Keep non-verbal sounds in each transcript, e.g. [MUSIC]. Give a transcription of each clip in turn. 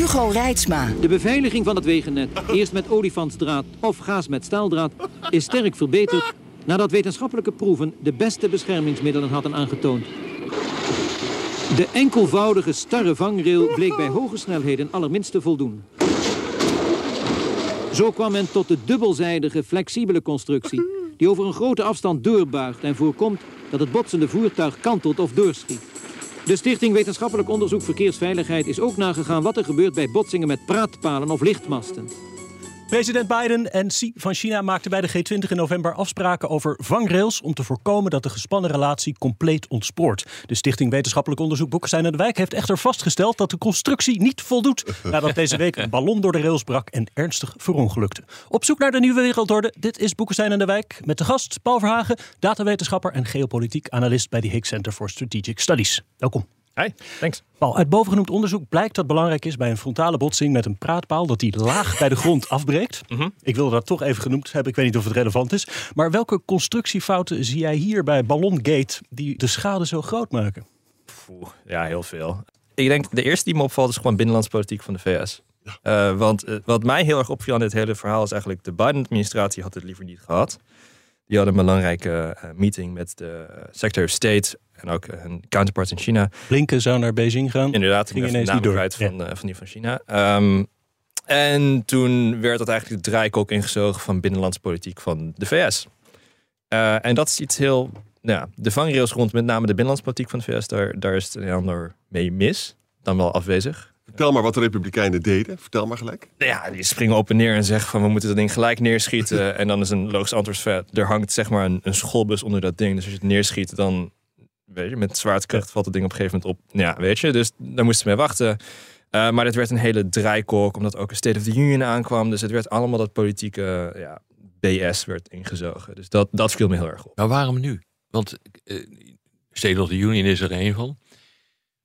Hugo Reitsma. De beveiliging van het wegennet, eerst met olifantsdraad of gaas met staaldraad, is sterk verbeterd nadat wetenschappelijke proeven de beste beschermingsmiddelen hadden aangetoond. De enkelvoudige starre vangrail bleek bij hoge snelheden allerminst te voldoen. Zo kwam men tot de dubbelzijdige flexibele constructie die over een grote afstand doorbuigt en voorkomt dat het botsende voertuig kantelt of doorschiet. De Stichting Wetenschappelijk Onderzoek Verkeersveiligheid is ook nagegaan wat er gebeurt bij botsingen met praatpalen of lichtmasten. President Biden en Xi van China maakten bij de G20 in november afspraken over vangrails om te voorkomen dat de gespannen relatie compleet ontspoort. De Stichting Wetenschappelijk Onderzoek Boekestein en de Wijk heeft echter vastgesteld dat de constructie niet voldoet [LAUGHS] nadat deze week een ballon door de rails brak en ernstig verongelukte. Op zoek naar de nieuwe wereldorde, dit is Boekestein en de Wijk met de gast Paul Verhagen, datawetenschapper en geopolitiek analist bij de Higgs Center for Strategic Studies. Welkom. Thanks. Paul, uit bovengenoemd onderzoek blijkt dat belangrijk is bij een frontale botsing met een praatpaal dat die laag bij de grond afbreekt. [LAUGHS] Ik wilde dat toch even genoemd hebben. Ik weet niet of het relevant is. Maar welke constructiefouten zie jij hier bij Ballongate die de schade zo groot maken? Oeh, ja, heel veel. Ik denk de eerste die me opvalt is gewoon binnenlandspolitiek van de VS. Uh, want uh, wat mij heel erg opviel aan dit hele verhaal is eigenlijk de Biden-administratie had het liever niet gehad. Die hadden een belangrijke uh, meeting met de Secretary of State en ook hun counterpart in China. Blinken zou naar Beijing gaan. Inderdaad, ging ineens niet door. Van, ja. van die van China. Um, en toen werd dat eigenlijk de draaikok ingezogen van binnenlandspolitiek van de VS. Uh, en dat is iets heel. Nou ja, de vangrails rond met name de binnenlandspolitiek van de VS, daar, daar is het een ander mee mis. Dan wel afwezig. Vertel maar wat de Republikeinen deden. Vertel maar gelijk. Nou ja, die springen op en neer en zeggen van we moeten dat ding gelijk neerschieten. [LAUGHS] en dan is een logisch antwoord er hangt zeg maar een, een schoolbus onder dat ding. Dus als je het neerschiet, dan weet je, met zwaartekracht valt het ding op een gegeven moment op. Ja, weet je, dus daar moesten we mee wachten. Uh, maar dit werd een hele draaikolk, omdat ook een State of the Union aankwam. Dus het werd allemaal dat politieke ja, BS werd ingezogen. Dus dat, dat viel me heel erg op. Maar waarom nu? Want uh, State of the Union is er een van.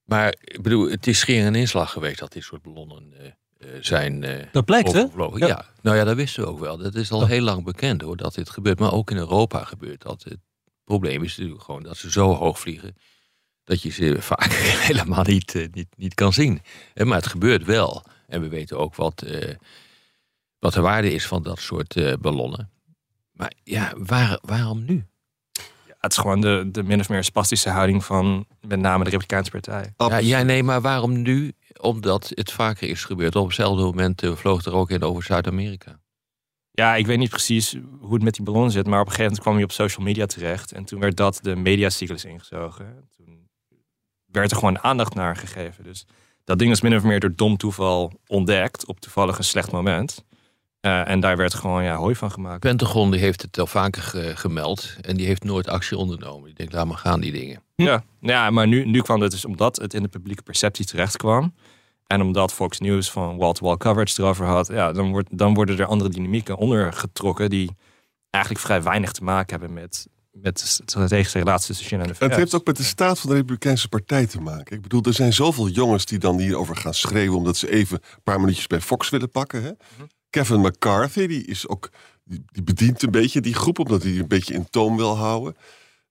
Maar ik bedoel, het is scheer en inslag geweest dat dit soort ballonnen uh, zijn. dat blijkt, hè? Ja. ja. Nou ja, dat wisten we ook wel. Dat is al oh. heel lang bekend hoor, dat dit gebeurt. Maar ook in Europa gebeurt dat. Het probleem is natuurlijk gewoon dat ze zo hoog vliegen dat je ze vaak [LAUGHS] helemaal niet, uh, niet, niet kan zien. Maar het gebeurt wel. En we weten ook wat, uh, wat de waarde is van dat soort uh, ballonnen. Maar ja, waar, waarom nu? Ja, het is gewoon de, de min of meer spastische houding van met name de Republikeinse Partij. Ja, ja, nee, maar waarom nu? Omdat het vaker is gebeurd. Op hetzelfde moment vloog er ook in over Zuid-Amerika. Ja, ik weet niet precies hoe het met die ballon zit. Maar op een gegeven moment kwam hij op social media terecht. En toen werd dat de mediacyclus ingezogen. Toen werd er gewoon aandacht naar gegeven. Dus dat ding is min of meer door dom toeval ontdekt. Op toevallig een slecht moment. Uh, en daar werd gewoon ja, hooi van gemaakt. Pentagon die heeft het al vaker ge gemeld. En die heeft nooit actie ondernomen. Ik denk, laat maar gaan die dingen. Ja, ja maar nu, nu kwam het dus omdat het in de publieke perceptie terecht kwam. En omdat Fox News van wall-to-wall coverage erover had, ja, dan, wordt, dan worden er andere dynamieken ondergetrokken die eigenlijk vrij weinig te maken hebben met, met de strategische relatie tussen China en de VS. Het heeft ook met de staat van de Republikeinse Partij te maken. Ik bedoel, er zijn zoveel jongens die dan hierover gaan schreeuwen omdat ze even een paar minuutjes bij Fox willen pakken. Hè? Mm-hmm. Kevin McCarthy, die is ook, die, die bedient een beetje die groep omdat hij een beetje in toom wil houden.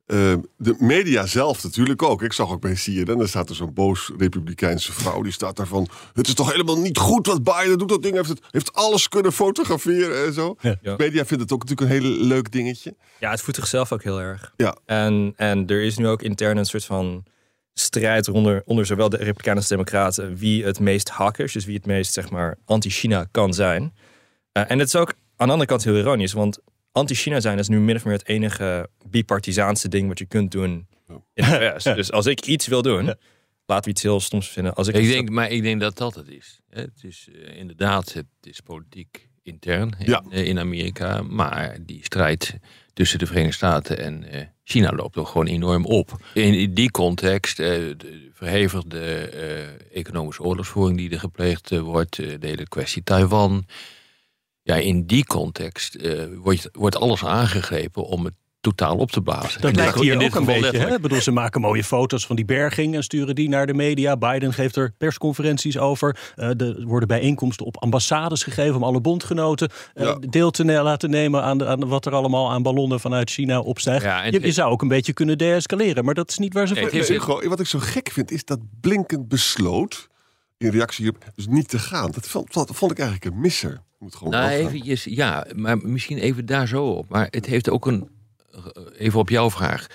Uh, de media zelf natuurlijk ook. Ik zag ook bij CNN, daar staat er zo'n boos republikeinse vrouw. Die staat daar van, het is toch helemaal niet goed wat Biden doet. Dat ding heeft, het, heeft alles kunnen fotograferen en zo. Ja. De media vindt het ook natuurlijk een heel leuk dingetje. Ja, het voedt zichzelf ook heel erg. Ja. En, en er is nu ook intern een soort van strijd onder, onder zowel de Republikeinen als de Democraten. Wie het meest hackers, dus wie het meest zeg maar anti-China kan zijn. Uh, en het is ook aan de andere kant heel ironisch, want anti-China zijn is nu min of meer het enige bipartisaanse ding wat je kunt doen in de VS. dus als ik iets wil doen, laten we iets heel stoms vinden. Als ik, ik denk, maar ik denk dat dat het is. Het is uh, inderdaad, het is politiek intern in, ja. uh, in, Amerika. Maar die strijd tussen de Verenigde Staten en eh, China loopt ook gewoon enorm op. In die context, eh, de verhevigde eh, economische oorlogsvoering die er gepleegd eh, wordt, eh, de hele kwestie Taiwan. Ja, in die context eh, wordt, wordt alles aangegrepen om het totaal op te blazen. Dat lijkt hier ook een beetje. Hè? bedoel, ze maken mooie foto's van die berging en sturen die naar de media. Biden geeft er persconferenties over. Eh, er worden bijeenkomsten op ambassades gegeven om alle bondgenoten eh, Ja. deel te laten nemen aan, de, aan wat er allemaal aan ballonnen vanuit China opstijgt. Ja, en- je, je zou ook een beetje kunnen deescaleren, maar dat is niet waar ze Nee, voor. wat ik zo gek vind, is dat Blinken besloot... in reactie hierop, dus niet te gaan. Dat vond, dat vond ik eigenlijk een misser. Moet gewoon Nou, eventjes, ja, maar misschien even daar zo op. Maar het heeft ook een, even op jouw vraag,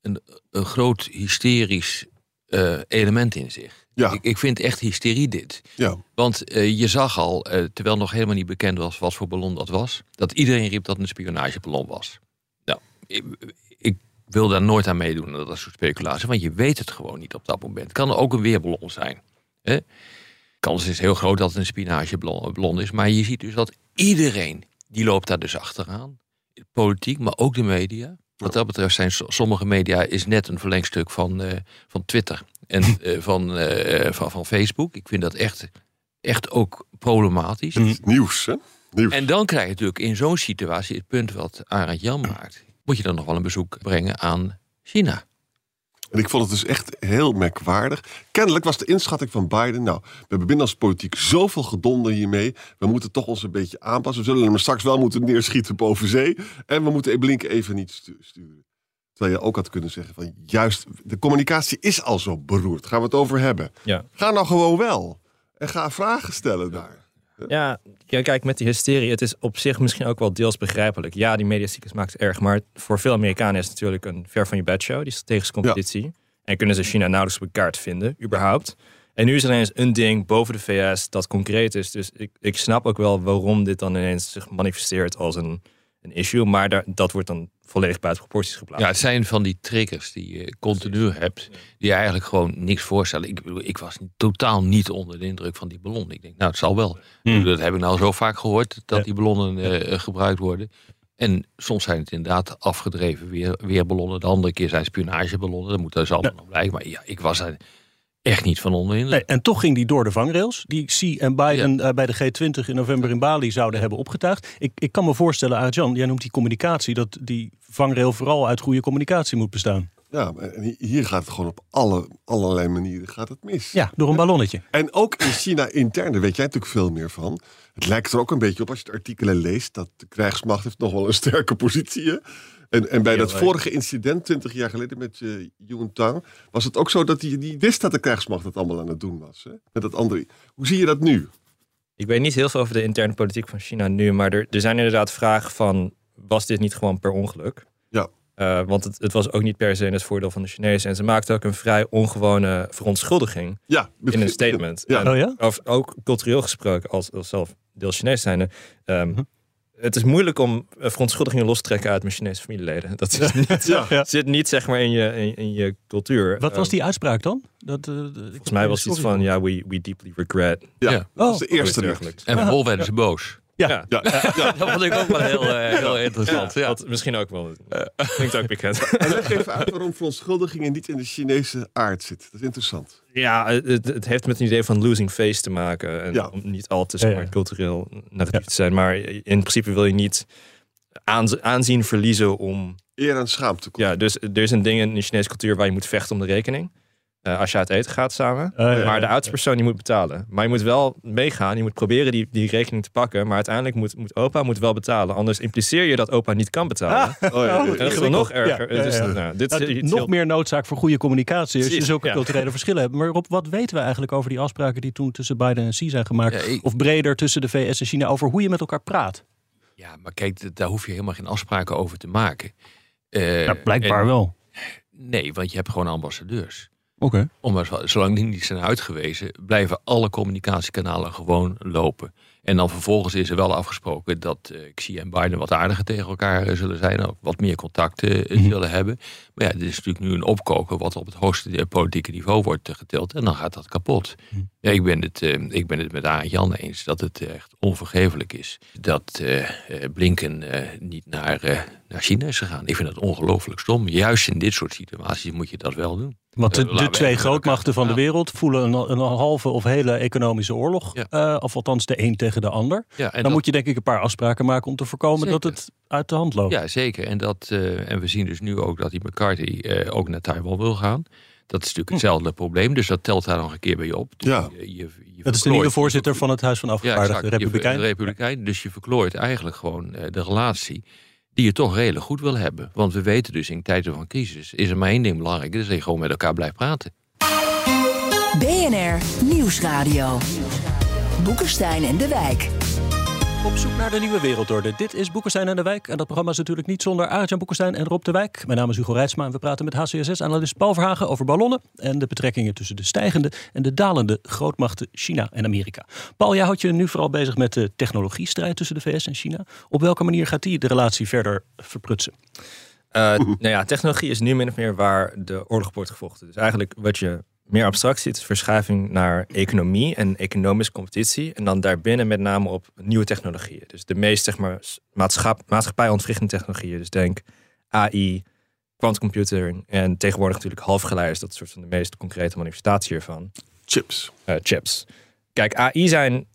een, een groot hysterisch eh, element in zich. Ja. Ik, ik vind echt hysterie dit. Ja. Want eh, je zag al, eh, terwijl nog helemaal niet bekend was wat voor ballon dat was, dat iedereen riep dat het een spionageballon was. Nou, ik, ik wil daar nooit aan meedoen, dat is soort speculatie, want je weet het gewoon niet op dat moment. Het kan ook een weerballon zijn. Hè? kans is heel groot dat het een spinazieballon is. Maar je ziet dus dat iedereen, die loopt daar dus achteraan. Politiek, maar ook de media. Wat dat betreft zijn so- sommige media is net een verlengstuk van, eh, van Twitter en [LAUGHS] eh, van, eh, van, van Facebook. Ik vind dat echt, echt ook problematisch. Is nieuws, hè? Nieuws. En dan krijg je natuurlijk in zo'n situatie het punt wat Arend Jan maakt. Moet je dan nog wel een bezoek brengen aan China? En ik vond het dus echt heel merkwaardig. Kennelijk was de inschatting van Biden... nou, we hebben binnenlandse politiek zoveel gedonder hiermee... we moeten toch ons een beetje aanpassen. We zullen hem straks wel moeten neerschieten boven zee... en we moeten Blinken even niet stu- sturen. Terwijl je ook had kunnen zeggen van... juist, de communicatie is al zo beroerd. Gaan we het over hebben. Ja. Ga nou gewoon wel. En ga vragen stellen daar. Ja, ja, kijk, met die hysterie, het is op zich misschien ook wel deels begrijpelijk. Ja, die mediacyclus maakt het erg, maar voor veel Amerikanen is het natuurlijk een ver van je bed show, die strategische competitie. En kunnen ze China nauwelijks op kaart vinden, überhaupt. En nu is er ineens een ding boven de VS dat concreet is. Dus ik, ik snap ook wel waarom dit dan ineens zich manifesteert als een, een issue. Maar daar, dat wordt dan volledig buiten proporties geplaatst. Ja, het zijn van die triggers die je continu hebt, die eigenlijk gewoon niks voorstellen. Ik bedoel, ik was totaal niet onder de indruk van die ballon. Ik denk, nou, het zal wel. Bedoel, Dat heb ik nou zo vaak gehoord, dat Ja. die ballonnen eh, gebruikt worden. En soms zijn het inderdaad afgedreven weer, weerballonnen. De andere keer zijn spionageballonnen. Dat moet dus allemaal nog blijken. Maar ja, ik was er echt niet van onder de indruk. Nee, en toch ging die door de vangrails. Die Xi en Biden eh, bij de G20 in november in Bali zouden hebben opgetuigd. Ik, ik kan me voorstellen, Arjan, jij noemt die communicatie... dat die vangrail vooral uit goede communicatie moet bestaan. Ja, en hier gaat het gewoon op alle, allerlei manieren gaat het mis. Ja, door een ballonnetje. En ook in China intern, daar weet jij natuurlijk veel meer van. Het lijkt er ook een beetje op als je de artikelen leest... dat de krijgsmacht heeft nog wel een sterke positie. Hè? En, en bij dat vorige incident, 20 jaar geleden met uh, Yun Tang... was het ook zo dat hij die wist dat de krijgsmacht het allemaal aan het doen was. Hè? Met dat andere. Hoe zie je dat nu? Ik weet niet heel veel over de interne politiek van China nu, maar er, er zijn inderdaad vragen van, was dit niet gewoon per ongeluk? Ja. Uh, want het, het, was ook niet per se in het voordeel van de Chinezen. En ze maakten ook een vrij ongewone verontschuldiging ja, in een statement. Ja. En Oh ja? Of, ook cultureel gesproken, als, als zelf deels Chinees zijnde. Um. Het is moeilijk om verontschuldigingen los te trekken uit mijn Chinese familieleden. Dat is niet, [LAUGHS] ja. ja. zit niet zeg maar in je, in, in je cultuur. Wat was die uitspraak dan? Dat, uh, volgens mij was het iets van, ja, we, we deeply regret. Ja, ja. dat is de eerste dergelijks. En vervolgens werden ze boos. Ja. Ja. Ja. ja. dat vond ik ook wel heel, uh, heel interessant. Ja. Dat misschien ook wel. Klinkt ook bekend. [LAUGHS] En leg even uit waarom verontschuldigingen niet in de Chinese aard zit. Dat is interessant. Ja, het, het heeft met een idee van losing face te maken. En Ja. om niet al te zeg maar, cultureel negatief te zijn. Maar in principe wil je niet aanz- aanzien verliezen om... Eer en schaamte. Ja, dus er is een ding in de Chinese cultuur waar je moet vechten om de rekening. Uh, als je uit eten gaat samen. Oh, ja, maar de ja. oudste persoon die moet betalen. Maar je moet wel meegaan. Je moet proberen die, die rekening te pakken. Maar uiteindelijk moet, moet opa moet wel betalen. Anders impliceer je dat opa niet kan betalen. Oh, ja. En dat is nog erger. Ja, Dus, nou, dit Nou, nog heel- meer noodzaak voor goede communicatie als je zulke ja. culturele verschillen hebt. Maar Rob, wat weten we eigenlijk over die afspraken die toen tussen Biden en Xi zijn gemaakt? Ja, ik- Of breder tussen de VS en China over hoe je met elkaar praat? Ja, maar kijk, daar hoef je helemaal geen afspraken over te maken. Eh, Ja, blijkbaar en- wel. Nee, want je hebt gewoon ambassadeurs. Oké. Omdat, zolang die niet zijn uitgewezen, blijven alle communicatiekanalen gewoon lopen. En dan vervolgens is er wel afgesproken dat uh, Xi en Biden wat aardiger tegen elkaar uh, zullen zijn. Ook wat meer contacten uh, zullen hebben. Maar ja, dit is natuurlijk nu een opkoken wat op het hoogste politieke niveau wordt getild. En dan gaat dat kapot. Ja, ik, ben het, ik ben het met Arend Jan eens dat het echt onvergeeflijk is. Dat Blinken niet naar, naar China is gegaan. Ik vind dat ongelooflijk stom. Juist in dit soort situaties moet je dat wel doen. Want de, de twee grootmachten van de wereld voelen een, een, halve of hele economische oorlog. Ja. of althans de een tegen de ander. Ja, en dan moet je denk ik een paar afspraken maken om te voorkomen dat het uit de hand loopt. Ja, zeker. En, dat, uh, en we zien dus nu ook dat die McCarthy uh, ook naar Taiwan wil gaan. Dat is natuurlijk hetzelfde hm. probleem, dus dat telt daar nog een keer bij je op. Dus ja. Je, je, je dat is de nieuwe voorzitter van het Huis van Afgevaardigden, ja, Republikein. De Republikein, dus je verklooit eigenlijk gewoon uh, de relatie die je toch redelijk goed wil hebben. Want we weten dus in tijden van crisis is er maar één ding belangrijk, dat dat je gewoon met elkaar blijft praten. BNR Nieuwsradio. Boekenstein en de Wijk. Op zoek naar de nieuwe wereldorde. Dit is Boekenstein en de Wijk. En dat programma is natuurlijk niet zonder Arjan Boekenstein en Rob de Wijk. Mijn naam is Hugo Reitsma en we praten met HCSS-analyst Paul Verhagen over ballonnen... en de betrekkingen tussen de stijgende en de dalende grootmachten China en Amerika. Paul, jij houdt je nu vooral bezig met de technologiestrijd tussen de VS en China. Op welke manier gaat die de relatie verder verprutsen? Uh, nou ja, technologie is nu min of meer waar de oorlog wordt gevochten. Dus eigenlijk wat je meer abstract ziet, is verschuiving naar economie en economische competitie. En dan daarbinnen met name op nieuwe technologieën. Dus de meest zeg maar, technologieën. Dus denk AI, quantumcomputer en tegenwoordig natuurlijk halfgeleiders. Dat is soort van de meest concrete manifestatie hiervan. Chips. Uh, chips. Kijk, AI zijn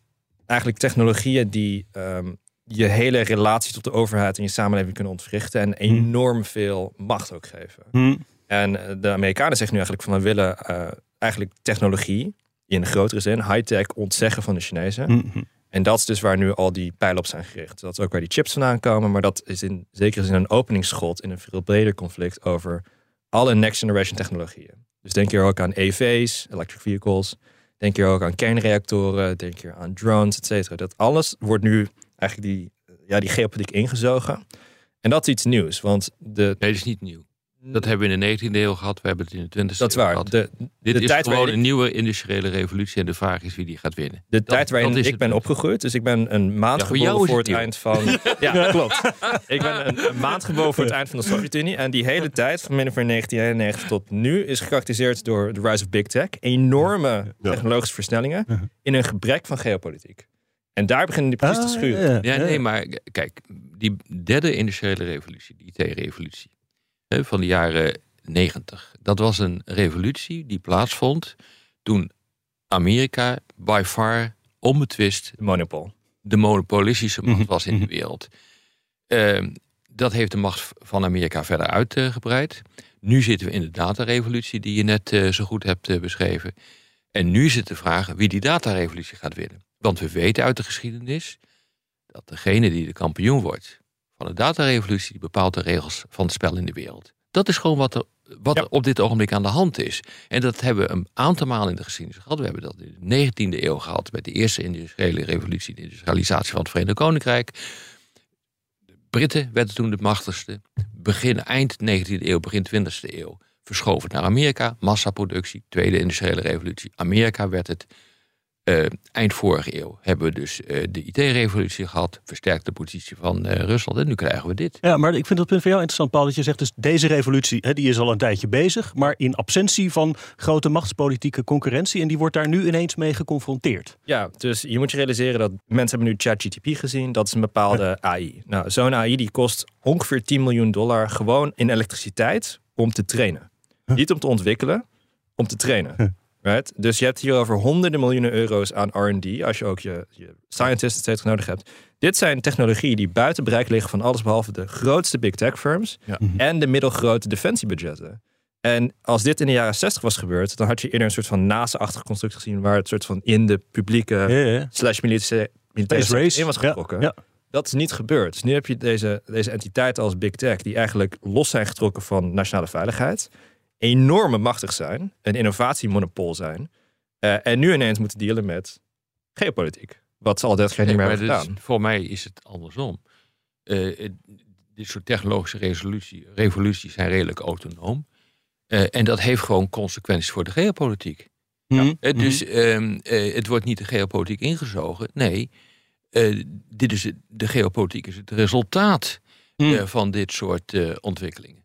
eigenlijk technologieën die um, je hele relatie tot de overheid en je samenleving kunnen ontwrichten. En enorm veel macht ook geven. Hmm. En eh, de Amerikanen zeggen nu eigenlijk van we willen uh, eigenlijk technologie in de grotere zin, high-tech, ontzeggen van de Chinezen. Mhm. En dat is dus waar nu al die pijlen op zijn gericht. Dat is ook waar die chips vandaan komen, maar dat is in zekere zin een openingsschot in een veel breder conflict over alle next generation technologieën. Dus denk hier ook aan EV's, electric vehicles. Denk hier ook aan kernreactoren. Denk hier aan drones, et cetera. Dat alles wordt nu eigenlijk die, ja, die geopolitiek ingezogen. En dat is iets nieuws, want de... Nee, dat is niet nieuw. Dat hebben we in de 19e eeuw gehad, we hebben het in de 20e dat is waar. gehad. De, Dit de is tijd gewoon waarin een nieuwe industriële revolutie en de vraag is wie die gaat winnen. De Dat- tijd waarin ik ben opgegroeid, dus ik ben een maand Ja, voor geboren het eind van. [LAUGHS] Ja, klopt. Ik ben een, een maand geboren voor het eind van de Sovjet-Unie. En die hele tijd, van min of meer 1991 tot nu, is gekarakteriseerd door de rise of big tech. Enorme Ja. technologische versnellingen in een gebrek van geopolitiek. En daar beginnen die precies te Ah, schuren. Ja, nee, maar kijk, die derde industriële revolutie, die IT-revolutie van de jaren 90, dat was een revolutie die plaatsvond toen Amerika by far onbetwist De monopol. de monopolistische macht Mhm, was in de mhm. wereld. Ehm, dat heeft de macht van Amerika verder uitgebreid. Nu zitten we in de datarevolutie die je net eh, zo goed hebt eh, beschreven. En nu is het de vraag wie die datarevolutie gaat winnen. Want we weten uit de geschiedenis dat degene die de kampioen wordt van de datarevolutie, die bepaalt de regels van het spel in de wereld. Dat is gewoon wat er, wat Ja. er op dit ogenblik aan de hand is. En dat hebben we een aantal malen in de geschiedenis gehad. We hebben dat in de 19e eeuw gehad met de eerste industriële revolutie, de industrialisatie van het Verenigd Koninkrijk. De Britten werden toen de machtigste. Begin, eind 19e eeuw, begin 20e eeuw verschoven naar Amerika. Massaproductie, tweede industriële revolutie. Amerika werd het. Eh, eind vorige eeuw hebben we dus eh, de IT-revolutie gehad. Versterkte positie van eh, Rusland. En nu krijgen we dit. Ja, maar ik vind dat punt van jou interessant, Paul. Dat je zegt, dus deze revolutie hè, die is al een tijdje bezig. Maar in absentie van grote machtspolitieke concurrentie. En die wordt daar nu ineens mee geconfronteerd. Ja, dus je moet je realiseren dat mensen hebben nu ChatGTP gezien. Dat is een bepaalde AI. Nou, zo'n AI die kost ongeveer 10 miljoen dollar gewoon in elektriciteit om te trainen. Niet om te ontwikkelen, om te trainen. Right? Dus je hebt hier over honderden miljoenen euro's aan R&D, als je ook je, je scientists et cetera nodig hebt. Dit zijn technologieën die buiten bereik liggen van alles behalve de grootste big tech firms Ja. en de middelgrote defensiebudgetten. En als dit in de jaren 60 was gebeurd, dan had je eerder een soort van NASA-achtige construct gezien waar het soort van in de publieke Ja, ja. slash militaire, race. in was Ja, getrokken. ja. Dat is niet gebeurd. Dus nu heb je deze, deze entiteiten als Big Tech, die eigenlijk los zijn getrokken van nationale veiligheid, enorme machtig zijn, een innovatiemonopool zijn, eh, en nu ineens moeten dealen met geopolitiek. Wat ze al 30 jaar niet meer hebben is- gedaan. voor mij is het andersom. Eh, dit soort technologische resolutie, revoluties zijn redelijk autonoom. Eh, en dat heeft gewoon consequenties voor de geopolitiek. Mhm. Eh, dus ehm, eh, het wordt niet de geopolitiek ingezogen. Nee, eh, dit is het- de geopolitiek is het resultaat eh, van dit soort eh, ontwikkelingen.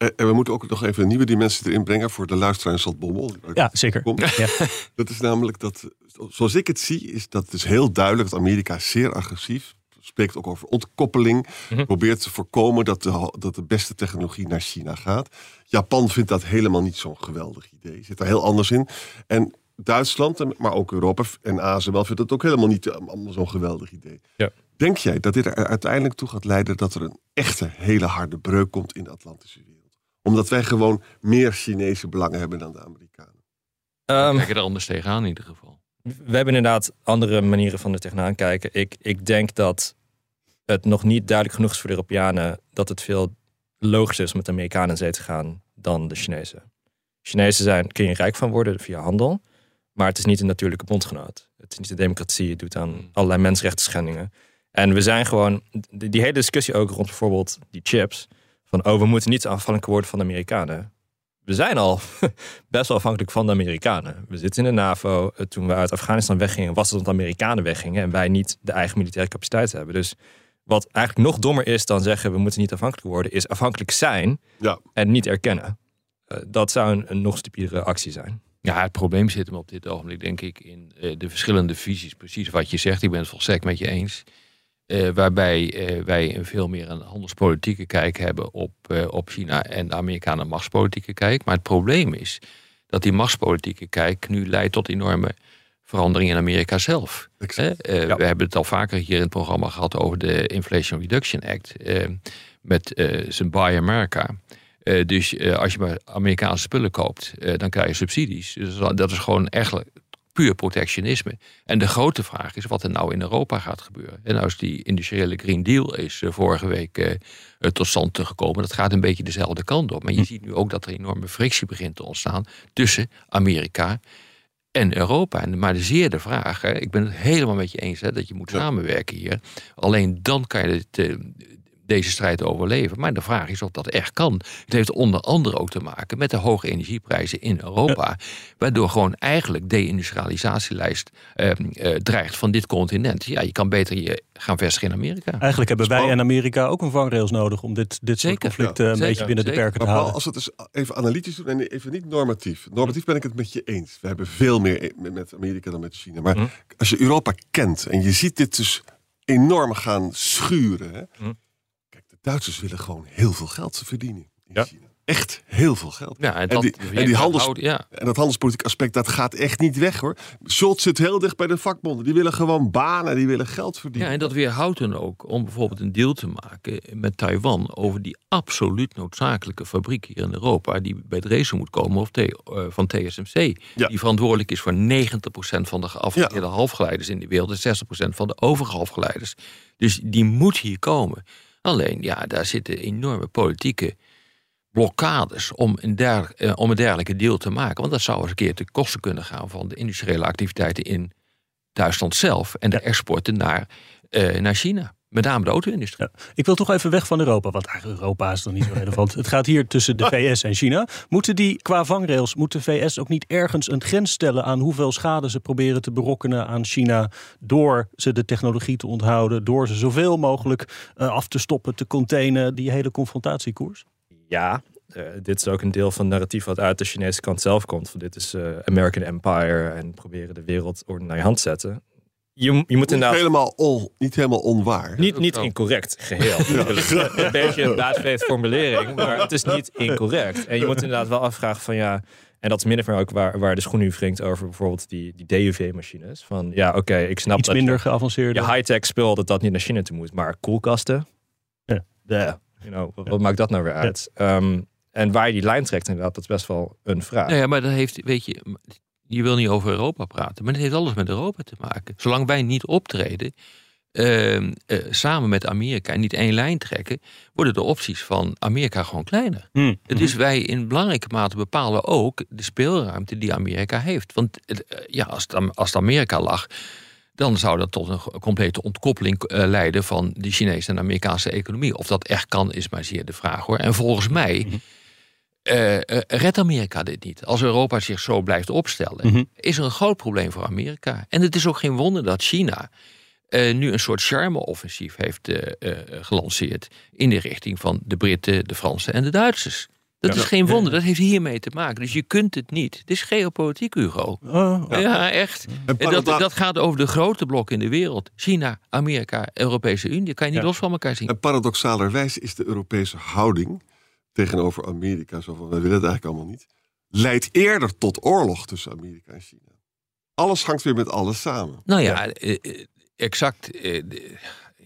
Eh, En we moeten ook nog even een nieuwe dimensie erin brengen voor de luisteraar in Zaltbommel. Ja, zeker. Ja. [LAUGHS] Dat is namelijk dat, zoals ik het zie, is dat het is heel duidelijk dat Amerika zeer agressief. Spreekt ook over ontkoppeling. Mhm. Probeert te voorkomen dat de, dat de beste technologie naar China gaat. Japan vindt dat helemaal niet zo'n geweldig idee. Zit daar heel anders in. En Duitsland, maar ook Europa en Azië wel, vindt het ook helemaal niet eh, zo'n geweldig idee. Ja. Denk jij dat dit er uiteindelijk toe gaat leiden dat er een echte hele harde breuk komt in de Atlantische? Omdat wij gewoon meer Chinese belangen hebben dan de Amerikanen. Ehm, Kijk er anders tegenaan in ieder geval. we hebben inderdaad andere manieren van er tegenaan kijken. Ik, ik denk dat het nog niet duidelijk genoeg is voor de Europeanen dat het veel logischer is om met de Amerikanen in zee te gaan dan de Chinezen. Chinezen zijn, kun je rijk van worden via handel, maar het is niet een natuurlijke bondgenoot. Het is niet de democratie, het doet aan allerlei mensenrechten schendingen. En we zijn gewoon, die, die hele discussie ook rond bijvoorbeeld die chips, van oh, we moeten niet afhankelijk worden van de Amerikanen. We zijn al [LAUGHS] best wel afhankelijk van de Amerikanen. We zitten in de NAVO. Eh, Toen we uit Afghanistan weggingen, was het omdat de Amerikanen weggingen en wij niet de eigen militaire capaciteit hebben. Dus wat eigenlijk nog dommer is dan zeggen we moeten niet afhankelijk worden, is afhankelijk zijn Ja, en niet erkennen. Eh, dat zou een, een nog stupidere actie zijn. Ja, het probleem zit hem op dit ogenblik, denk ik, in eh, de verschillende visies. Precies wat je zegt, ik ben het volstrekt met je eens. Eh, waarbij eh, wij een veel meer een handelspolitieke kijk hebben op, eh, op China en de Amerikanen machtspolitieke kijk. Maar het probleem is dat die machtspolitieke kijk nu leidt tot enorme veranderingen in Amerika zelf. Hè? We hebben het al vaker hier in het programma gehad over de Inflation Reduction Act. met zijn Buy America. Dus als je maar Amerikaanse spullen koopt, dan krijg je subsidies. Dus dat is gewoon echt puur protectionisme. En de grote vraag is wat er nou in Europa gaat gebeuren. En is die industriële Green Deal is eh, vorige week eh, eh, tot stand gekomen. Dat gaat een beetje dezelfde kant op. Maar je ziet nu ook dat er enorme frictie begint te ontstaan tussen Amerika en Europa. En maar zeer de vraag, hè, ik ben het helemaal met je eens hè, dat je moet samenwerken hier. Alleen dan kan je eh, deze strijd overleven. Maar de vraag is of dat echt kan. Het heeft onder andere ook te maken met de hoge energieprijzen in Europa. Waardoor gewoon eigenlijk de industrialisatielijst eh, eh, dreigt van dit continent. Ja, je kan beter je gaan vestigen in Amerika. Eigenlijk hebben wij en Amerika ook een vangrails nodig om dit, dit soort Zeker. conflicten Ja, een zeker. beetje binnen de perken te Maar houden. als we het dus even analytisch doen en even niet normatief. Normatief ben ik het met je eens. We hebben veel meer met- met Amerika dan met China. Maar Hm. als je Europa kent en je ziet dit dus enorm gaan schuren. Hè? Hm. Duitsers willen gewoon heel veel geld verdienen in Ja. China. Echt heel veel geld. Ja, en, En dat, die- en die handels- ja, En dat handelspolitiek aspect, dat gaat echt niet weg hoor. Scholz zit heel dicht bij de vakbonden. Die willen gewoon banen, die willen geld verdienen. Ja, en dat weerhoudt hen ook om bijvoorbeeld een deal te maken met Taiwan over die absoluut noodzakelijke fabriek hier in Europa, die bij Dresden moet komen of eh, van TSMC, Ja. die verantwoordelijk is voor 90% van de geavanceerde halfgeleiders in de wereld en 60% van de overige halfgeleiders. Dus die moet hier komen. Alleen, ja, daar zitten enorme politieke blokkades om een, der, eh, om een dergelijke deal te maken. Want dat zou eens een keer ten koste kunnen gaan van de industriële activiteiten in Duitsland zelf en de exporten naar, eh, naar China. Met name de auto-industrie. Ja. Ik wil toch even weg van Europa, want eigenlijk Europa is dan niet zo relevant. Het gaat hier tussen de [LAUGHS] VS en China. Moeten die qua vangrails, moet de VS ook niet ergens een grens stellen aan hoeveel schade ze proberen te berokkenen aan China door ze de technologie te onthouden, door ze zoveel mogelijk eh, af te stoppen, te containen, die hele confrontatiekoers? Ja, eh, dit is ook een deel van het narratief wat uit de Chinese kant zelf komt. Van dit is eh, American Empire en proberen de wereldorde naar je hand te zetten. Je, je moet niet, inderdaad helemaal on, niet helemaal onwaar. Niet, niet incorrect, geheel. [LAUGHS] Een beetje een baatveet formulering, maar het is niet incorrect. En je moet inderdaad wel afvragen van ja, en dat is min of meer ook waar, waar de schoen nu wringt over bijvoorbeeld die, die DUV-machines. Van ja, oké, ik snap Iets dat je- minder geavanceerde. je high-tech spul dat dat niet naar China toe moet, maar koelkasten, Ja. yeah, you know, wat, wat maakt dat nou weer uit? Ehm, en waar je die lijn trekt inderdaad, dat is best wel een vraag. Nou ja, maar dat heeft, weet je, je wil niet over Europa praten, maar het heeft alles met Europa te maken. Zolang wij niet optreden, ehm, eh, samen met Amerika en niet één lijn trekken, worden de opties van Amerika gewoon kleiner. Hm. Dus wij in belangrijke mate bepalen ook de speelruimte die Amerika heeft. Want het, eh, ja, als het, als het Amerika lag, dan zou dat tot een complete ontkoppeling eh, leiden van de Chinese en Amerikaanse economie. Of dat echt kan, is maar zeer de vraag hoor. En volgens mij eh, eh, redt Amerika dit niet. Als Europa zich zo blijft opstellen, Mhm. is er een groot probleem voor Amerika. En het is ook geen wonder dat China eh, nu een soort charme-offensief heeft eh, eh, gelanceerd. in de richting van de Britten, de Fransen en de Duitsers. Dat is geen wonder, dat heeft hiermee te maken. Dus je kunt het niet. Het is geopolitiek, Hugo. Oh, Ja, echt. En dat, dat gaat over de grote blokken in de wereld. China, Amerika, Europese Unie. Dat kan je niet Ja. los van elkaar zien. En paradoxalerwijs is de Europese houding tegenover Amerika, zo van wij willen het eigenlijk allemaal niet, leidt eerder tot oorlog tussen Amerika en China. Alles hangt weer met alles samen. Nou ja, eh, eh, exact. eh,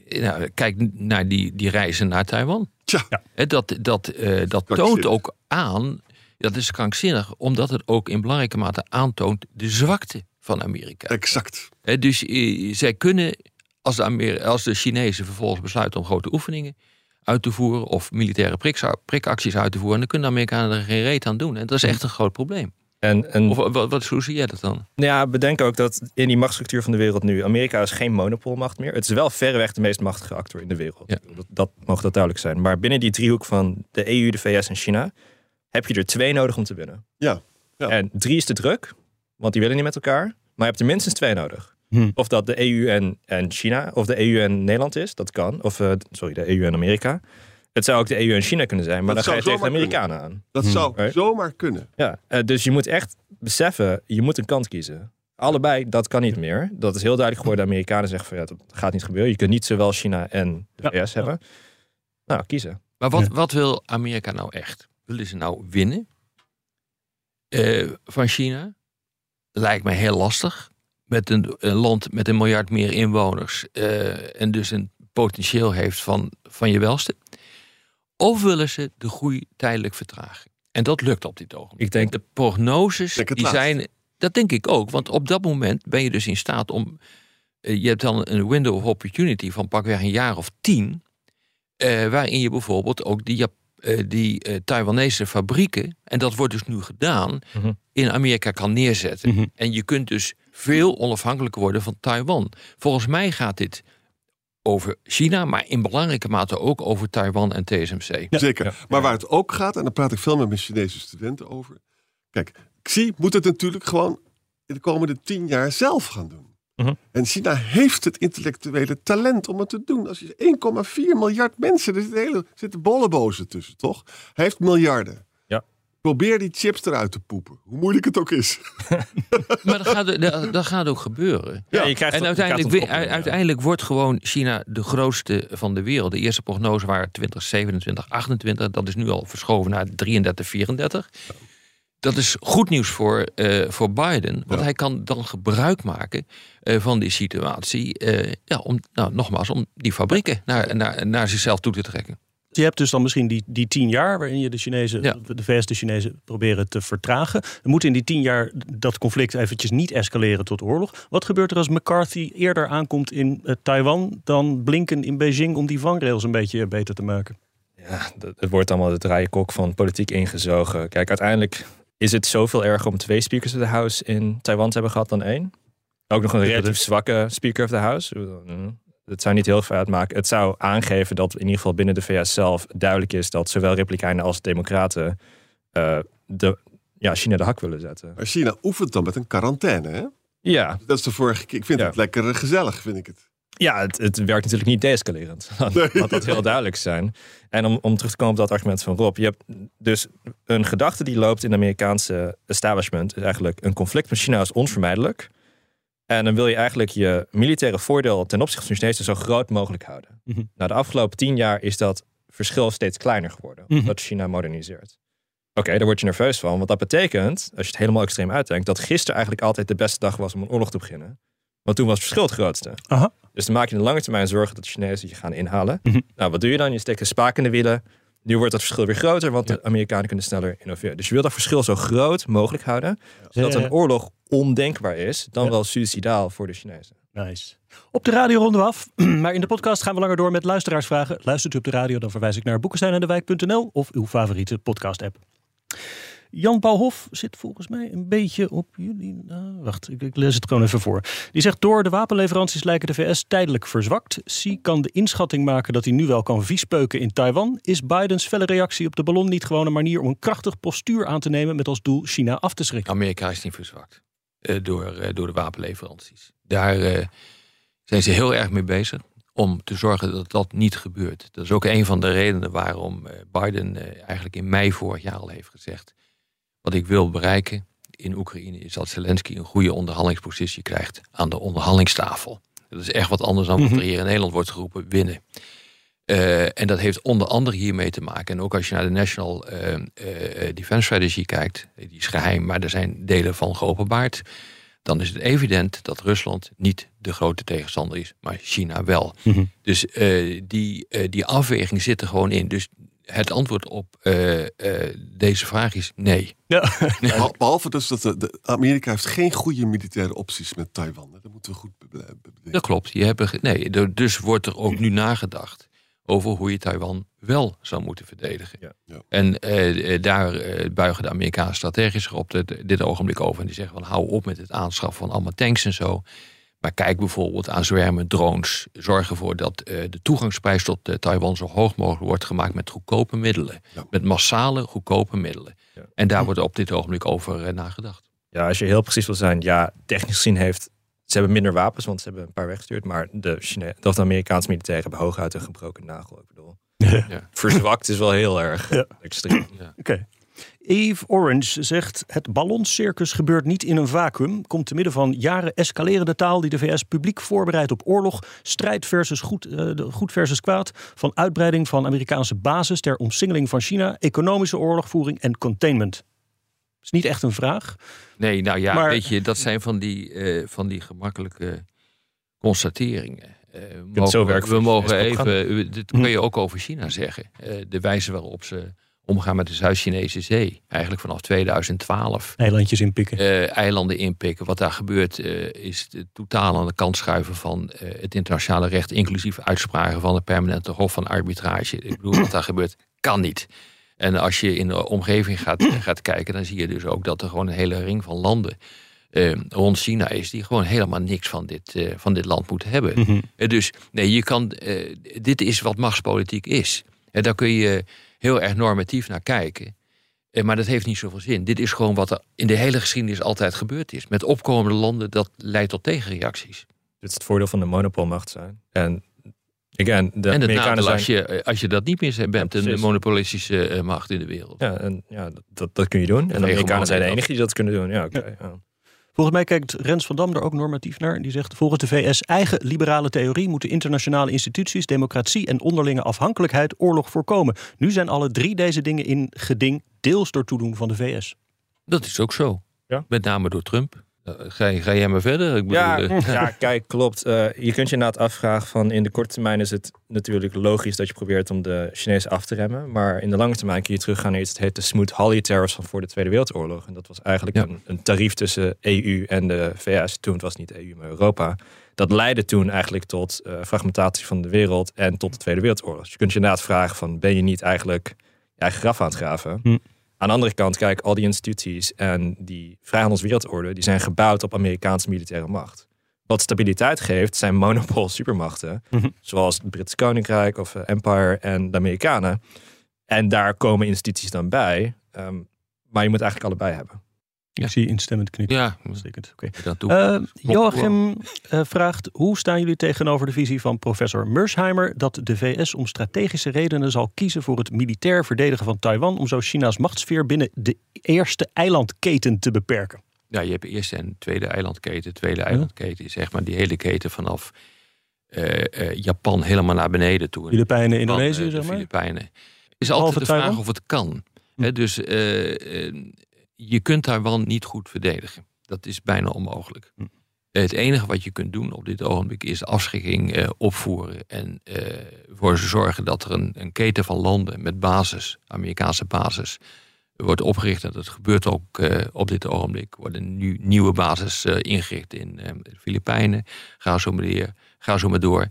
nou, kijk naar die, die reizen naar Taiwan. Tja, Hè, Dat, dat, eh, dat toont ook aan, dat is krankzinnig, omdat het ook in belangrijke mate aantoont de zwakte van Amerika. exact. Hè, dus zij kunnen, als de, Amer- als de Chinezen vervolgens besluiten om grote oefeningen uit te voeren of militaire prikacties uit te voeren, dan kunnen de Amerikanen er geen reet aan doen. En dat is echt een groot probleem. En, en Of wat, wat, hoe zie jij dat dan? Nou ja, bedenk ook dat in die machtsstructuur van de wereld nu... Amerika is geen monopolmacht meer. Het is wel verreweg de meest machtige actor in de wereld. Ja. Dat, dat mag dat duidelijk zijn. Maar binnen die driehoek van de EU, de VS en China... heb je er twee nodig om te winnen. Ja, ja. En drie is te druk, want die willen niet met elkaar. Maar je hebt er minstens twee nodig. Hm. Of dat de EU en, en China, of de EU en Nederland is, dat kan. Of, eh, sorry, de EU en Amerika. Het zou ook de EU en China kunnen zijn, maar Dat dan ga je tegen de Amerikanen aan. Dat zou Right. zomaar kunnen. Ja, eh, dus je moet echt beseffen, je moet een kant kiezen. Allebei, dat kan niet meer. Dat is heel duidelijk geworden. De Amerikanen zeggen van ja, dat gaat niet gebeuren. Je kunt niet zowel China en de Ja, VS hebben. Nou, kiezen. Maar wat, Ja. wat wil Amerika nou echt? Willen ze nou winnen eh, van China? Lijkt mij heel lastig. Met een, een land met een miljard meer inwoners. eh, en dus een potentieel heeft van, van je welste. Of willen ze de groei tijdelijk vertragen? En dat lukt op dit ogenblik. Ik denk- de prognoses Denk die zijn. Dat denk ik ook. Want op dat moment ben je dus in staat om. eh, je hebt dan een window of opportunity van pakweg een jaar of tien. eh, waarin je bijvoorbeeld ook die, die Taiwanese fabrieken. En dat wordt dus nu gedaan. Mhm. in Amerika kan neerzetten. Mhm. En je kunt dus veel onafhankelijker worden van Taiwan. Volgens mij gaat dit over China, maar in belangrijke mate ook over Taiwan en TSMC. Zeker. Ja. Maar waar het ook gaat, en daar praat ik veel met mijn Chinese studenten over. Kijk, Xi moet het natuurlijk gewoon in de komende tien jaar zelf gaan doen. Mhm. En China heeft het intellectuele talent om het te doen. Als je 1,4 miljard mensen, er zitten, hele, zitten bollebozen tussen, toch? Hij heeft miljarden. Probeer die chips eruit te poepen. Hoe moeilijk het ook is. [LAUGHS] Maar dat gaat, dat, dat gaat ook gebeuren. Ja, je krijgt En je uiteindelijk, krijgt ja. uiteindelijk wordt gewoon China de grootste van de wereld. De eerste prognose waren 2027, 28. Dat is nu al verschoven naar 33, 34. Dat is goed nieuws voor, eh, voor Biden. Want Ja. hij kan dan gebruik maken eh, van die situatie. eh, ja, om, nou, nogmaals, om die fabrieken naar, naar, naar zichzelf toe te trekken. Je hebt dus dan misschien die, die tien jaar waarin je de Chinezen, Ja. de VS de Chinezen proberen te vertragen. Er moet in die tien jaar dat conflict eventjes niet escaleren tot oorlog. Wat gebeurt er als McCarthy eerder aankomt in eh, Taiwan dan Blinken in Beijing om die vangrails een beetje beter te maken? Ja, dat- het wordt allemaal de draaienkok van politiek ingezogen. Kijk, uiteindelijk is het zoveel erger om twee speakers of the house in Taiwan te hebben gehad dan één. Ook nog een relatief zwakke speaker of the house. Het zou niet heel veel uitmaken. Het zou aangeven dat in ieder geval binnen de VS zelf duidelijk is dat zowel Republikeinen als Democraten eh, de, ja, China de hak willen zetten. Maar China oefent dan met een quarantaine, hè? Ja, Dat is de vorige keer. Ik vind Ja. het lekker gezellig, vind ik het. Ja, het, het werkt natuurlijk niet deescalerend. [LAUGHS] Laat, laat dat heel duidelijk zijn. En om, om terug te komen op dat argument van Rob. Je hebt dus een gedachte die loopt in het Amerikaanse establishment. Is eigenlijk een conflict met China is onvermijdelijk. En dan wil je eigenlijk je militaire voordeel ten opzichte van de Chinezen zo groot mogelijk houden. Mhm. Nou, de afgelopen tien jaar is dat verschil steeds kleiner geworden. Mhm. Omdat China moderniseert. Oké, daar word je nerveus van. Want dat betekent, als je het helemaal extreem uitdenkt, dat gisteren eigenlijk altijd de beste dag was om een oorlog te beginnen. Want toen was het verschil het grootste. Aha. Dus dan maak je in de lange termijn zorgen dat de Chinezen je gaan inhalen. Mhm. Nou, wat doe je dan? Je steekt een spaak in de wielen. Nu wordt dat verschil weer groter, want de Amerikanen kunnen sneller innoveren. Dus je wil dat verschil zo groot mogelijk houden, zodat een oorlog ondenkbaar is, dan wel suicidaal voor de Chinezen. Nice. Op de radio ronden we af. [CLEARS THROAT] Maar in de podcast gaan we langer door met luisteraarsvragen. Luistert u op de radio, dan verwijs ik naar boekensteinendewijk.nl of uw favoriete podcast-app. Jan Paul Hof zit volgens mij een beetje op jullie. nou, wacht, ik, lees het gewoon even voor. Die zegt: Door de wapenleveranties lijken de VS tijdelijk verzwakt. Xi kan de inschatting maken dat hij nu wel kan viespeuken in Taiwan. Is Bidens felle reactie op de ballon niet gewoon een manier om een krachtig postuur aan te nemen met als doel China af te schrikken? Amerika is niet verzwakt eh, door, eh, door de wapenleveranties. Daar, eh, zijn ze heel erg mee bezig om te zorgen dat dat niet gebeurt. Dat is ook een van de redenen waarom Biden eigenlijk in mei vorig jaar al heeft gezegd: wat ik wil bereiken in Oekraïne is dat Zelensky een goede onderhandelingspositie krijgt aan de onderhandelingstafel. Dat is echt wat anders dan wat er hier in Nederland wordt geroepen: winnen. Eh, en dat heeft onder andere hiermee te maken. En ook als je naar de National eh, Defense Strategy kijkt, die is geheim, maar er zijn delen van geopenbaard. Dan is het evident dat Rusland niet de grote tegenstander is, maar China wel. Dus eh, die, die afweging zit er gewoon in. Dus het antwoord op eh, eh, deze vraag is nee. Ja. Behal- Behalve dus dat de, de- Amerika heeft geen goede militaire opties met Taiwan. Dat moeten we goed be- be- bedenken. Dat klopt. Je hebt, nee, dus wordt er ook nu nagedacht over hoe je Taiwan wel zou moeten verdedigen. Ja. Ja. En eh, daar buigen de Amerikanen strategisch zich op dit, dit ogenblik over. En die zeggen van hou op met het aanschaffen van allemaal tanks en zo. Maar kijk bijvoorbeeld aan zwermen drones. Zorg ervoor dat eh, de toegangsprijs tot eh, Taiwan zo hoog mogelijk wordt gemaakt met goedkope middelen. Ja. Met massale goedkope middelen. Ja. En daar wordt op dit ogenblik over eh, nagedacht. Ja, als je heel precies wil zijn, ja, technisch gezien heeft. Ze hebben minder wapens, want ze hebben een paar weggestuurd. Maar de, Chine of de Amerikaanse militairen hebben hooguit een gebroken nagel. Ik bedoel, [LAUGHS] Ja. verzwakt is wel heel erg Ja. extreem. Oké. Eve Orange zegt: Het ballonscircus gebeurt niet in een vacuüm. Komt te midden van jaren escalerende taal die de VS publiek voorbereidt op oorlog. Strijd versus goed, eh, goed versus kwaad. Van uitbreiding van Amerikaanse basis ter omsingeling van China. Economische oorlogvoering en containment. is niet echt een vraag. Nee, nou ja, Maar- weet je, dat zijn van die, eh, van die gemakkelijke constateringen. Eh, we zo mogen, we even, dit kun je ook over China zeggen. Eh, de wijze waarop ze omgaan met de Zuid-Chinese Zee. Eigenlijk vanaf 2012. Eilandjes inpikken. eh, eilanden inpikken. Wat daar gebeurt eh, is het totaal aan de kant schuiven van eh, het internationale recht, inclusief uitspraken van het permanente hof van arbitrage. Ik bedoel, wat daar gebeurt, kan niet. En als je in de omgeving gaat, gaat kijken, dan zie je dus ook dat er gewoon een hele ring van landen rond China is, die gewoon helemaal niks van dit, eh, van dit land moeten hebben. Eh, dus nee, je kan, eh, dit is wat machtspolitiek is. En daar kun je heel erg normatief naar kijken. Eh, Maar dat heeft niet zoveel zin. Dit is gewoon wat er in de hele geschiedenis altijd gebeurd is. Met opkomende landen, dat leidt tot tegenreacties. Dit is het voordeel van de monopolmacht zijn. En again, de en het Amerikanen nadeel zijn... als je, eh, als je dat niet meer bent, Ja, een monopolistische eh, macht in de wereld. Ja, en, ja dat- dat, kun je doen. En de Amerikanen zijn de enige die dat kunnen doen. Ja, oké. ja. Volgens mij kijkt Rens van Dam er ook normatief naar. Die zegt: Volgens de VS eigen liberale theorie moeten internationale instituties, democratie en onderlinge afhankelijkheid oorlog voorkomen. Nu zijn alle drie deze dingen in geding, deels door toedoen van de VS. Dat is ook zo. Ja. Met name door Trump. Eh, Ga, je- ga jij maar verder? Ik bedoel, Ja, eh, [LAUGHS] ja, [LAUGHS] kijk, klopt. Eh, je kunt je inderdaad afvragen van in de korte termijn is het natuurlijk logisch dat je probeert om de Chinezen af te remmen. Maar in de lange termijn kun je teruggaan naar iets dat heet de Smoot-Hawley tariffs van voor de Tweede Wereldoorlog. En dat was eigenlijk Ja. een, een tarief tussen EU en de VS. Toen het was niet EU, maar Europa. Dat leidde toen eigenlijk tot eh, fragmentatie van de wereld en tot de Tweede Wereldoorlog. Dus je kunt je inderdaad vragen van ben je niet eigenlijk je eigen graf aan het graven? Hm. Aan de andere kant, kijk, al die instituties en die vrijhandelswereldorde, die zijn gebouwd op Amerikaanse militaire macht. Wat stabiliteit geeft, zijn monopol supermachten, Mhm. zoals het Britse Koninkrijk of eh, Empire en de Amerikanen. En daar komen instituties dan bij. ehm, maar je moet eigenlijk allebei hebben. Ik zie instemmend knikken. ja, Uitstekend. Dat toe. Eh, Joachim eh, vraagt: Hoe staan jullie tegenover de visie van professor Mersheimer dat de VS om strategische redenen zal kiezen voor het militair verdedigen van Taiwan om zo China's machtsfeer binnen de eerste eilandketen te beperken? Ja, je hebt eerst en tweede eilandketen. Tweede eilandketen is zeg maar die hele keten vanaf eh, Japan helemaal naar beneden toe. Filipijnen, Indonesië, zeg maar. Filipijnen. Is altijd de vraag Taiwan? of het kan. Hè, dus je kunt Taiwan niet goed verdedigen. Dat is bijna onmogelijk. Hm. Het enige wat je kunt doen op dit ogenblik is afschrikking eh, opvoeren. En eh voor te zorgen dat er een, een keten van landen met basis, Amerikaanse basis, wordt opgericht. En dat gebeurt ook eh, op dit ogenblik. Er worden nu nieuwe basis eh, ingericht in eh, de Filipijnen. Ga zo, maar weer, ga zo maar door.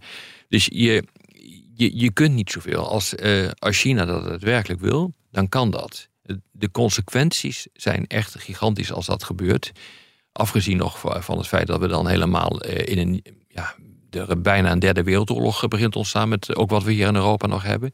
Dus je, je, je kunt niet zoveel. Als, eh, als China dat daadwerkelijk wil, dan kan dat. De consequenties zijn echt gigantisch als dat gebeurt. Afgezien nog van het feit dat we dan helemaal eh, in een... Ja, er bijna een derde wereldoorlog begint te ontstaan... met ook wat we hier in Europa nog hebben.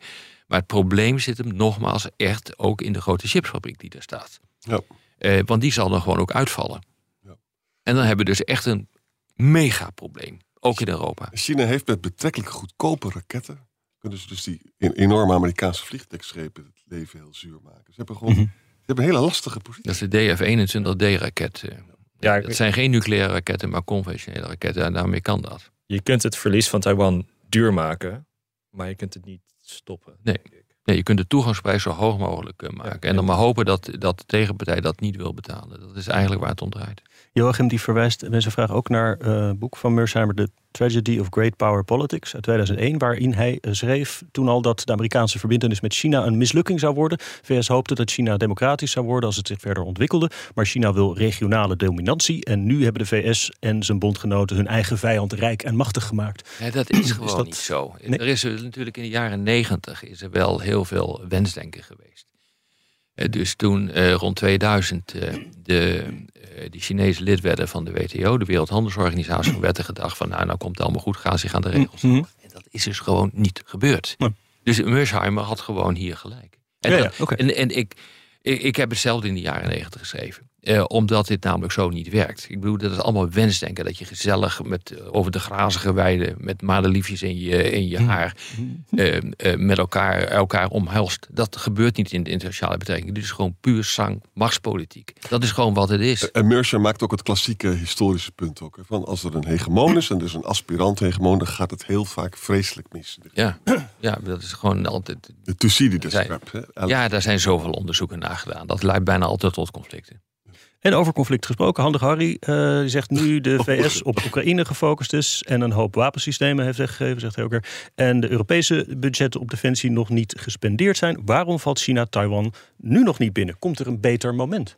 Maar het probleem zit hem nogmaals echt ook in de grote chipsfabriek die daar staat. Ja. Eh, want die zal dan gewoon ook uitvallen. Ja. En dan hebben we dus echt een mega probleem. Ook in Europa. China heeft met betrekkelijk goedkope raketten... kunnen ze dus die en- enorme Amerikaanse vliegdekschepen het leven heel zuur maken. Ze hebben gewoon ze hebben een hele lastige positie. Dat is de DF-21D-raket. eh. Ja, Dat zijn geen nucleaire raketten, maar conventionele raketten. En daarmee kan dat. je kunt het verlies van Taiwan duur maken, maar je kunt het niet stoppen. Nee. Nee, je kunt de toegangsprijs zo hoog mogelijk eh, maken. En dan maar hopen dat, dat de tegenpartij dat niet wil betalen. Dat is eigenlijk waar het om draait. Joachim die verwijst in zijn vraag ook naar eh, een boek van Mersheimer, The Tragedy of Great Power Politics uit 2001, waarin hij eh, schreef toen al dat de Amerikaanse verbindenis met China een mislukking zou worden. VS hoopte dat China democratisch zou worden als het zich verder ontwikkelde, maar China wil regionale dominantie en nu hebben de VS en zijn bondgenoten hun eigen vijand rijk en machtig gemaakt. Nee, dat is gewoon dat- niet zo. Nee. Er is natuurlijk in de jaren negentig is er wel heel veel wensdenken geweest. Eh, Dus toen eh, rond 2000 eh, de, die Chinese lid werden van de WTO, de Wereldhandelsorganisatie, werd er gedacht van nou, nou komt het allemaal goed, gaan zich aan de regels houden. En dat is dus gewoon niet gebeurd. Nee. Dus Mersheimer had gewoon hier gelijk. En, Ja, ja, dat- oké. en, en ik, ik, ik heb hetzelfde in de jaren negentig geschreven. Eh, omdat dit namelijk zo niet werkt. Ik bedoel, dat is allemaal wensdenken. Dat je gezellig met, eh, over de grazige weide... met madeliefjes in je, in je haar... eh, eh, met elkaar, elkaar omhelst. Dat gebeurt niet in de internationale betrekking. Dit is gewoon puur zang machtspolitiek. Dat is gewoon wat het is. En Mercer maakt ook het klassieke historische punt ook. hè, Van als er een hegemoon is en dus een aspirant hegemoon... dan gaat het heel vaak vreselijk mis. Ja, ja dat is gewoon altijd... De Thucydides Ja, daar zijn zoveel onderzoeken naar gedaan. Dat leidt bijna altijd tot conflicten. En over conflict gesproken, Handig Harry eh, die zegt nu de [LAUGHS] VS op Oekraïne gefocust is en een hoop wapensystemen heeft weggegeven, zegt hij ook weer. En de Europese budgetten op defensie nog niet gespendeerd zijn. Waarom valt China Taiwan nu nog niet binnen? Komt er een beter moment?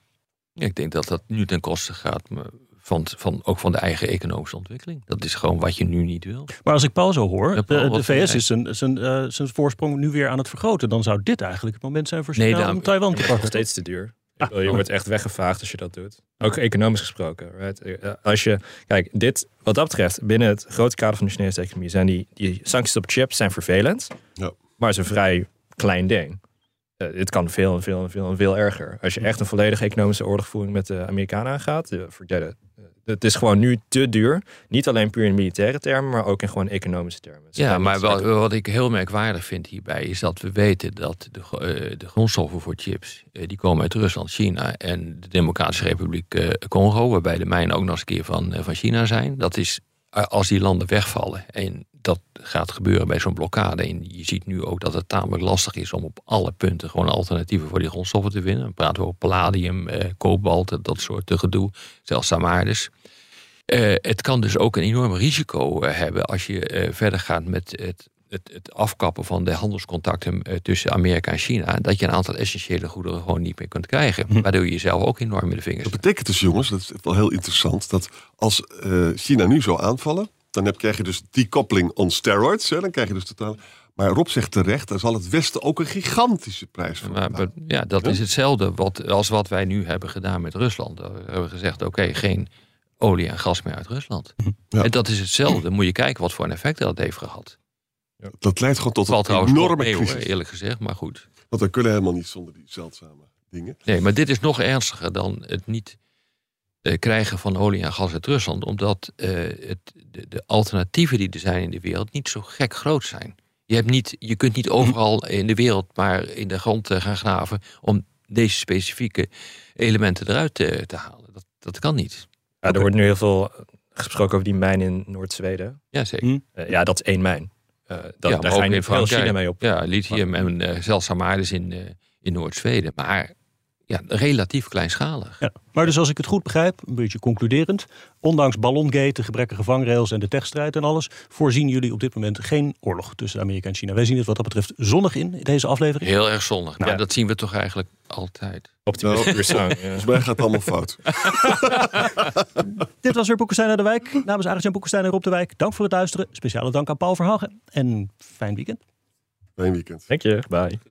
Ja, Ik denk dat dat nu ten koste gaat maar van, van, ook van de eigen economische ontwikkeling. Dat is gewoon wat je nu niet wil. Maar als ik Paul zo hoor, Ja, Paul, de, VS is zijn, zijn, eh, zijn voorsprong nu weer aan het vergroten. Dan zou dit eigenlijk het moment zijn voor China Nee, om Taiwan te Het is nog pakken. steeds te duur. Je wordt echt weggevaagd als je dat doet. Ook economisch gesproken. Right? Eh, Als je, kijk, dit, wat dat betreft, binnen het grote kader van de Chinese economie zijn die, die sancties op chips zijn vervelend, Ja. maar het is een vrij klein ding. Eh, dit kan veel, veel, veel, veel erger. Als je echt een volledige economische oorlogvoering met de Amerikanen aangaat, eh, forget it. Het is gewoon nu te duur. Niet alleen puur in militaire termen, maar ook in gewoon economische termen. Ze Ja, maar wat, ik heel merkwaardig vind hierbij is dat we weten dat de, eh, de grondstoffen voor chips, eh, die komen uit Rusland, China en de Democratische Republiek eh, Congo, waarbij de mijnen ook nog eens een keer van, van China zijn. Dat is als die landen wegvallen en dat gaat gebeuren bij zo'n blokkade. En je ziet nu ook dat het tamelijk lastig is om op alle punten gewoon alternatieven voor die grondstoffen te vinden. Dan praten we over palladium, eh, kobalt, dat soort eh, gedoe, zelfs Samaris. Eh, het kan dus ook een enorm risico eh, hebben als je eh, verder gaat met het, het, het afkappen van de handelscontacten eh, tussen Amerika en China. Dat je een aantal essentiële goederen gewoon niet meer kunt krijgen. Waardoor je jezelf ook enorm in de vingers. Dat betekent dus, jongens, dat is wel heel interessant... dat als eh, China nu zou aanvallen... dan heb, krijg je dus decouplering on steroids. Hè, dan krijg je dus totaal... Maar Rob zegt terecht, daar zal het Westen ook een gigantische prijs voor Maar, ja, dat is hetzelfde wat, als wat wij nu hebben gedaan met Rusland. We hebben gezegd, oké, geen olie en gas meer uit Rusland. Ja. En dat is hetzelfde. Moet je kijken wat voor een effect dat heeft gehad. Dat leidt gewoon tot Valt een enorme hoor, crisis. eerlijk gezegd. Maar goed. Want we kunnen helemaal niet zonder die zeldzame dingen. Nee, maar dit is nog ernstiger dan het niet eh, krijgen van olie en gas uit Rusland. Omdat eh, het, de, de alternatieven die er zijn in de wereld niet zo gek groot zijn. Je, hebt niet, je kunt niet overal in de wereld maar in de grond eh, gaan graven om deze specifieke elementen eruit te, te halen. Dat, dat kan niet. Ja, er wordt nu heel veel gesproken over die mijn in Noord-Zweden. Ja, zeker. Hm. Eh, ja, dat is één mijn. Eh, dat, ja, daar ga je heel. China mee op. Ja, lithium en eh, zelfs Samaris in, eh, in Noord-Zweden. Maar ja, relatief kleinschalig. Ja. Maar dus als ik het goed begrijp, een beetje concluderend, ondanks Ballongate, de gebrekkige vangrails en de techstrijd en alles, voorzien jullie op dit moment geen oorlog tussen Amerika en China. Wij zien het wat dat betreft zonnig in deze aflevering. Heel erg zonnig. Nou, Ja. dat zien we toch eigenlijk altijd. Optimistisch Nou. [LAUGHS] Ja. Volgens mij gaat het allemaal fout. [LAUGHS] Dit was weer Boekenstein naar de Wijk. Namens Arjan Boekenstein en Rob de Wijk, dank voor het luisteren. Speciale dank aan Paul Verhagen en fijn weekend. Fijn weekend. Dank je. Bye.